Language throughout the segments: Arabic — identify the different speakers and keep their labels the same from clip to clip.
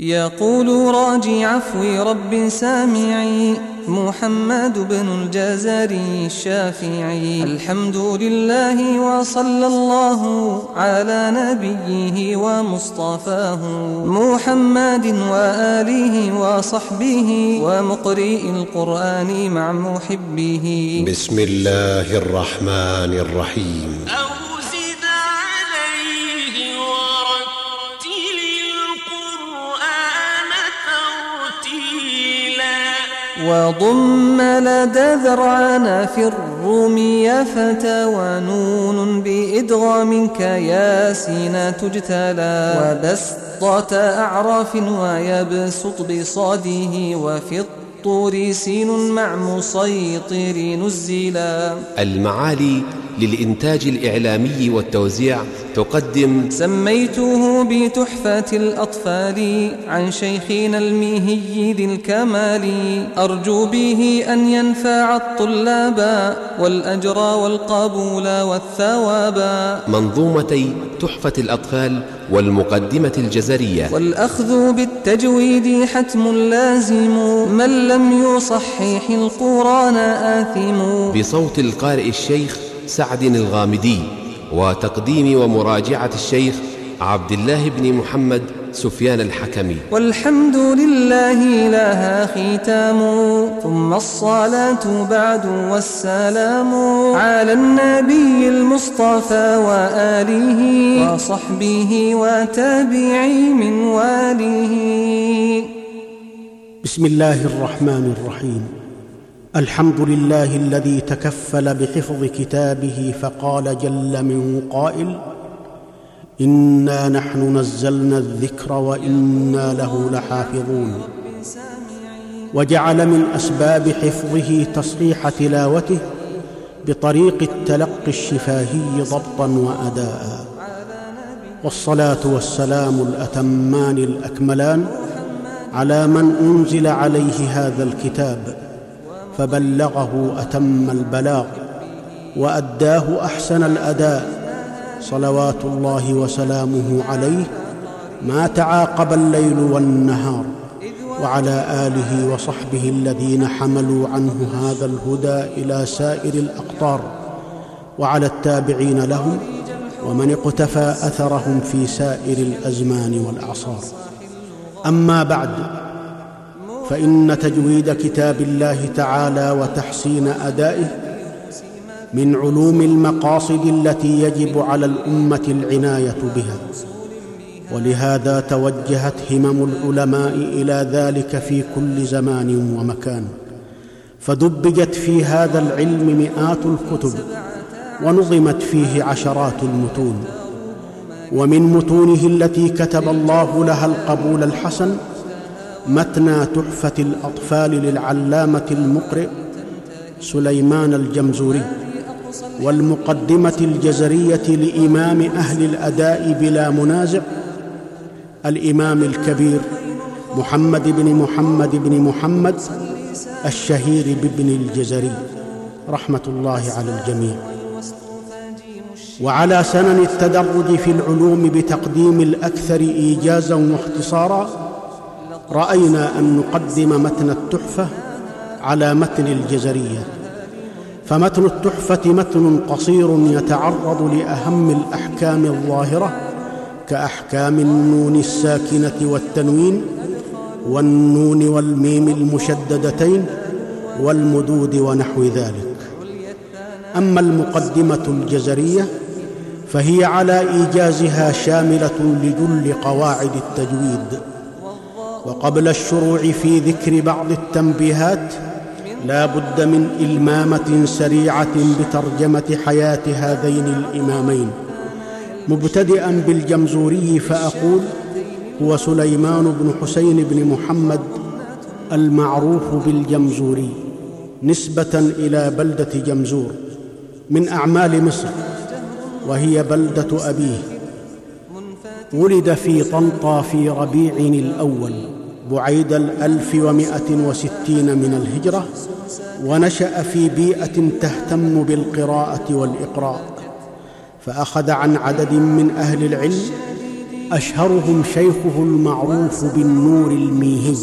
Speaker 1: يقول راجي عفو رب سامعي محمد بن الجزري الشافعي. الحمد لله وصلى الله على نبيه ومصطفاه. محمد وآله وصحبه ومقرئ القرآن مع محبه.
Speaker 2: بسم الله الرحمن الرحيم.
Speaker 1: وضم لدى ذرعنا في الروم فتى ونون بإدغام كياسين تجتلى وبسطة أعراف ويبسط بصاده وفي الطور سين مع مسيطر نزلا
Speaker 2: المعالي للإنتاج الإعلامي والتوزيع تقدم
Speaker 1: سميته بتحفة الأطفال عن شيخنا الميهي ذي الكمال. أرجو به أن ينفع الطلاب والأجر والقبول والثواب.
Speaker 2: منظومتي تحفة الأطفال والمقدمة الجزرية.
Speaker 1: والأخذ بالتجويد حتم لازم. من لم يصحح القرآن آثم.
Speaker 2: بصوت القارئ الشيخ سعد الغامدي وتقديم ومراجعة الشيخ عبد الله بن محمد سفيان الحكمي.
Speaker 1: والحمد لله لها ختام ثم الصلاة بعد والسلام على النبي المصطفى وآله وصحبه وتابعي من واله
Speaker 3: بسم الله الرحمن الرحيم. الحمد لله الذي تكفل بحفظ كتابه فقال جل من قائل إنا نحن نزلنا الذكر وإنا له لحافظون. وجعل من أسباب حفظه تصحيح تلاوته بطريق التلقي الشفاهي ضبطا وأداء. والصلاة والسلام الأتمان الأكملان على من أنزل عليه هذا الكتاب. فبلغه أتم البلاغ وأداه أحسن الأداء صلوات الله وسلامه عليه ما تعاقب الليل والنهار وعلى آله وصحبه الذين حملوا عنه هذا الهدى إلى سائر الأقطار وعلى التابعين لهم ومن اقتفى أثرهم في سائر الأزمان والأعصار. أما بعد فإن تجويد كتاب الله تعالى وتحسين أدائه من علوم المقاصد التي يجب على الأمة العناية بها. ولهذا توجهت همم العلماء إلى ذلك في كل زمان ومكان. فدبجت في هذا العلم مئات الكتب ونظمت فيه عشرات المتون. ومن متونه التي كتب الله لها القبول الحسن متنى تحفة الأطفال للعلامة المقرئ سليمان الجمزوري والمقدمة الجزرية لإمام أهل الأداء بلا منازع الإمام الكبير محمد بن محمد بن محمد الشهير بابن الجزري رحمة الله على الجميع. وعلى سنن التدرج في العلوم بتقديم الأكثر إيجازا واختصارا رأينا أن نقدم متن التحفة على متن الجزرية. فمتن التحفة متن قصير يتعرض لأهم الأحكام الظاهرة كأحكام النون الساكنة والتنوين والنون والميم المشددتين والمدود ونحو ذلك. أما المقدمة الجزرية فهي على إيجازها شاملة لجل قواعد التجويد. وقبل الشروع في ذكر بعض التنبيهات لا بد من إلمامة سريعة بترجمة حياة هذين الإمامين. مبتدئا بالجمزوري فأقول هو سليمان بن حسين بن محمد المعروف بالجمزوري نسبة إلى بلدة جمزور من أعمال مصر وهي بلدة أبيه. ولد في طنطا في ربيع الأول بعيد الألف ومائة وستين من الهجرة ونشأ في بيئة تهتم بالقراءة والإقراء فأخذ عن عدد من أهل العلم أشهرهم شيخه المعروف بالنور الميهي.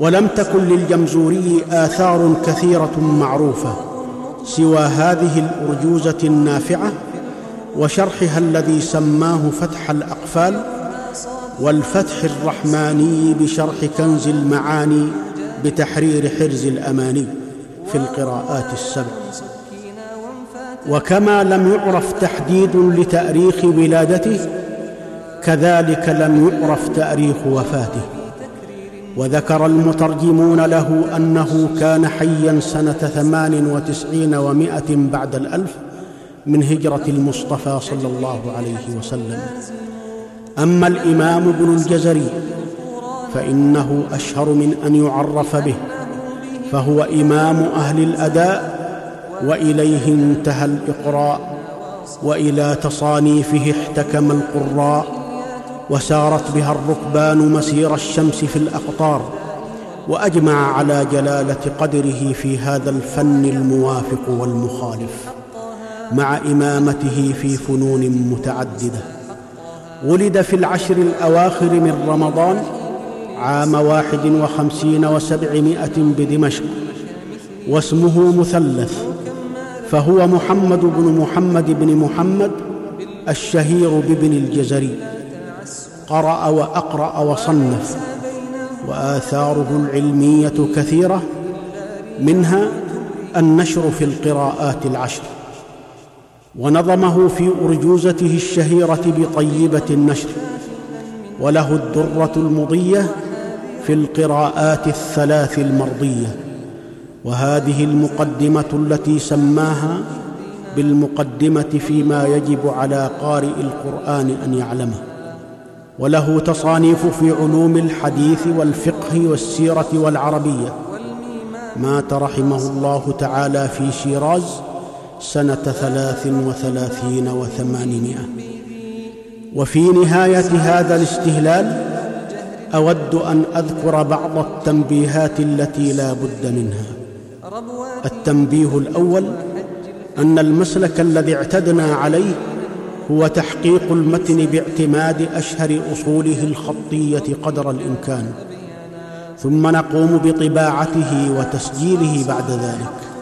Speaker 3: ولم تكن للجمزوري آثار كثيرة معروفة سوى هذه الأرجوزة النافعة وشرحها الذي سماه فتح الأقفال والفتح الرحماني بشرح كنز المعاني بتحرير حرز الأماني في القراءات السبع. وكما لم يعرف تحديد لتأريخ ولادته كذلك لم يعرف تأريخ وفاته. وذكر المترجمون له أنه كان حيا سنة ثمان وتسعين ومائة بعد الألف من هجرة المصطفى صلى الله عليه وسلم. أما الإمام ابن الجزري فإنه أشهر من أن يعرف به فهو إمام أهل الأداء وإليه انتهى الإقراء وإلى تصانيفه احتكم القراء وسارت بها الركبان مسير الشمس في الأقطار وأجمع على جلالة قدره في هذا الفن الموافق والمخالف. مع إمامته في فنون متعددة. ولد في العشر الأواخر من رمضان عام واحد وخمسين وسبعمائة بدمشق واسمه مثلث فهو محمد بن محمد بن محمد الشهير بابن الجزري. قرأ وأقرأ وصنف وآثاره العلمية كثيرة منها النشر في القراءات العشر. ونظمه في أرجوزته الشهيرة بطيبة النشر وله الدرة المضية في القراءات الثلاث المرضية وهذه المقدمة التي سماها بالمقدمة فيما يجب على قارئ القرآن أن يعلمه. وله تصانيف في علوم الحديث والفقه والسيرة والعربية مات رحمه الله تعالى في شيراز سنة ثلاث وثلاثين وثمانمائة. وفي نهاية هذا الاستهلال أود أن أذكر بعض التنبيهات التي لا بد منها. التنبيه الأول أن المسلك الذي اعتدنا عليه هو تحقيق المتن باعتماد أشهر أصوله الخطية قدر الإمكان. ثم نقوم بطباعته وتسجيله بعد ذلك.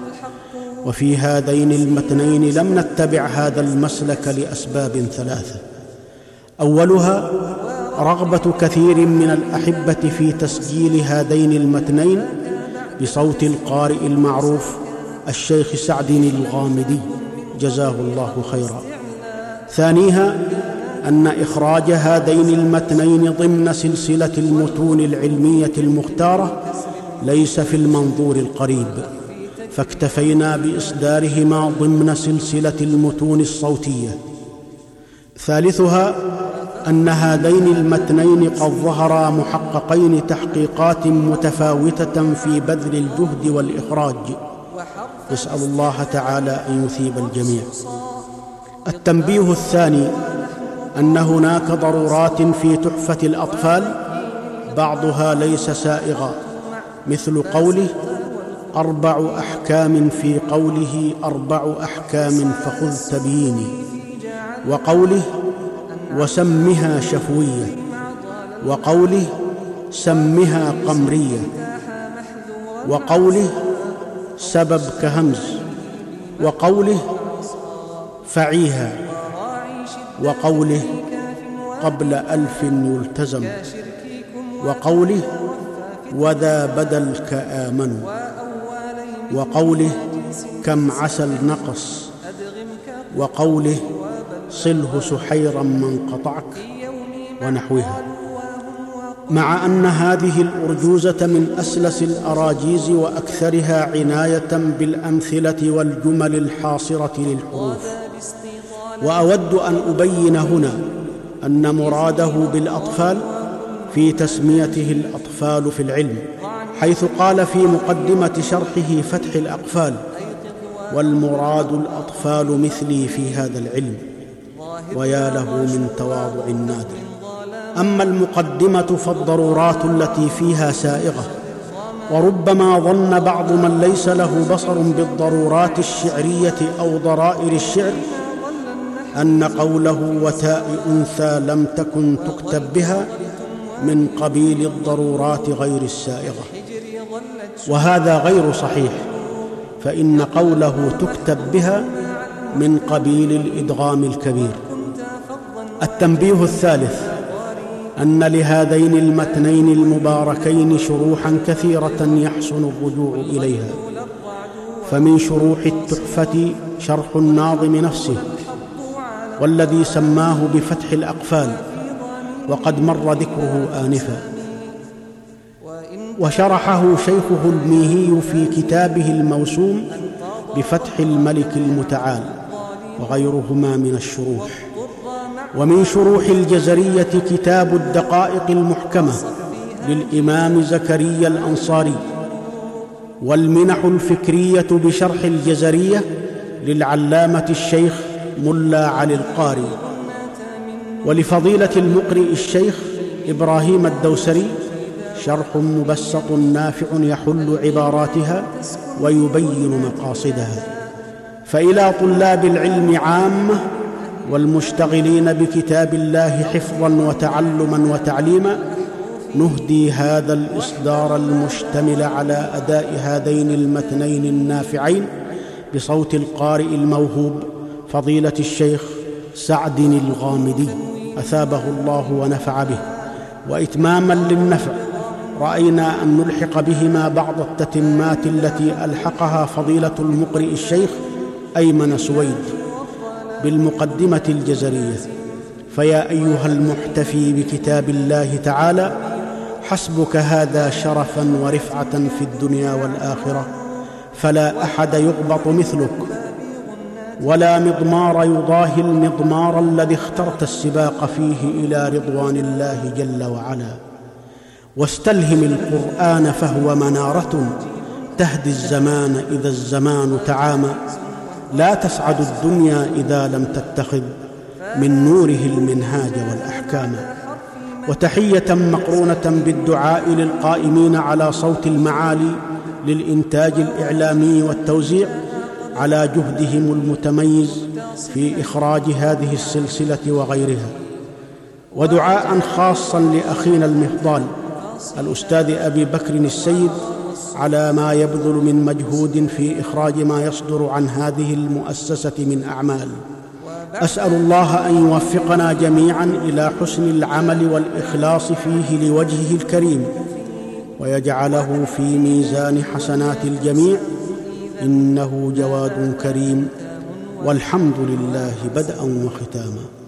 Speaker 3: وفي هذين المتنين لم نتبع هذا المسلك لأسباب ثلاثة. أولها رغبة كثير من الأحبة في تسجيل هذين المتنين بصوت القارئ المعروف الشيخ سعد الغامدي. جزاه الله خيرا. ثانيها أن إخراج هذين المتنين ضمن سلسلة المتون العلمية المختارة ليس في المنظور القريب. فاكتفينا بإصدارهما ضمن سلسلة المتون الصوتية. ثالثها أن هذين المتنين قد ظهرا محققين تحقيقات متفاوتة في بذل الجهد والإخراج. نسال الله تعالى أن يثيب الجميع. التنبيه الثاني أن هناك ضرورات في تحفة الأطفال بعضها ليس سائغا مثل قوله أربع أحكام في قوله أربع أحكام فخذ تبييني وقوله وسمها شفوية وقوله سمها قمرية وقوله سبب كهمز وقوله فعيها وقوله قبل ألف يلتزم وقوله وذا بدلك آمنوا وقوله كم عسى النقص وقوله صله سحيرا من قطعك ونحوها. مع أن هذه الأرجوزة من أسلس الأراجيز وأكثرها عناية بالأمثلة والجمل الحاصرة للحروف. وأود أن أبين هنا أن مراده بالأطفال في تسميته الأطفال في العلم. حيث قال في مقدمة شرحه فتح الأقفال والمراد الأطفال مثلي في هذا العلم ويا له من تواضع نادر. أما المقدمة فالضرورات التي فيها سائغة وربما ظن بعض من ليس له بصر بالضرورات الشعرية أو ضرائر الشعر أن قوله وتاء أنثى لم تكن تكتب بها من قبيل الضرورات غير السائغة. وهذا غير صحيح. فإن قوله تكتب بها من قبيل الإدغام الكبير. التنبيه الثالث أن لهذين المتنين المباركين شروحا كثيرة يحسن الرجوع إليها. فمن شروح التحفة شرح الناظم نفسه والذي سماه بفتح الأقفال وقد مر ذكره انفا. وشرحه شيخه الميهي في كتابه الموسوم بفتح الملك المتعال وغيرهما من الشروح. ومن شروح الجزرية كتاب الدقائق المحكمة للإمام زكريا الأنصاري. والمنح الفكرية بشرح الجزرية للعلامة الشيخ ملا علي القاري. ولفضيلة المقرئ الشيخ إبراهيم الدوسري شرح مبسط نافع يحل عباراتها ويبين مقاصدها. فإلى طلاب العلم عامه والمشتغلين بكتاب الله حفظا وتعلما وتعليما نهدي هذا الإصدار المشتمل على أداء هذين المتنين النافعين بصوت القارئ الموهوب فضيلة الشيخ سعد الغامدي أثابه الله ونفع به واتماما للنفع. رأينا أن نلحق بهما بعض التتمات التي ألحقها فضيلة المقرئ الشيخ أيمن سويد بالمقدمة الجزرية. فيا أيها المحتفي بكتاب الله تعالى حسبك هذا شرفا ورفعه في الدنيا والآخرة فلا أحد يغبط مثلك ولا مضمار يضاهي المضمار الذي اخترت السباق فيه إلى رضوان الله جل وعلا. واستلهم القرآن فهو منارة. تهدي الزمان إذا الزمان تعامى لا تسعد الدنيا إذا لم تتخذ من نوره المنهاج والأحكام. وتحية مقرونة بالدعاء للقائمين على صوت المعالي للإنتاج الإعلامي والتوزيع على جهدهم المتميز في إخراج هذه السلسلة وغيرها. ودعاء خاصا لأخينا المفضال الأستاذ أبي بكر السيد على ما يبذل من مجهود في إخراج ما يصدر عن هذه المؤسسة من أعمال. أسأل الله أن يوفقنا جميعا إلى حسن العمل والإخلاص فيه لوجهه الكريم ويجعله في ميزان حسنات الجميع. إنه جواد كريم والحمد لله بدءا وختاما.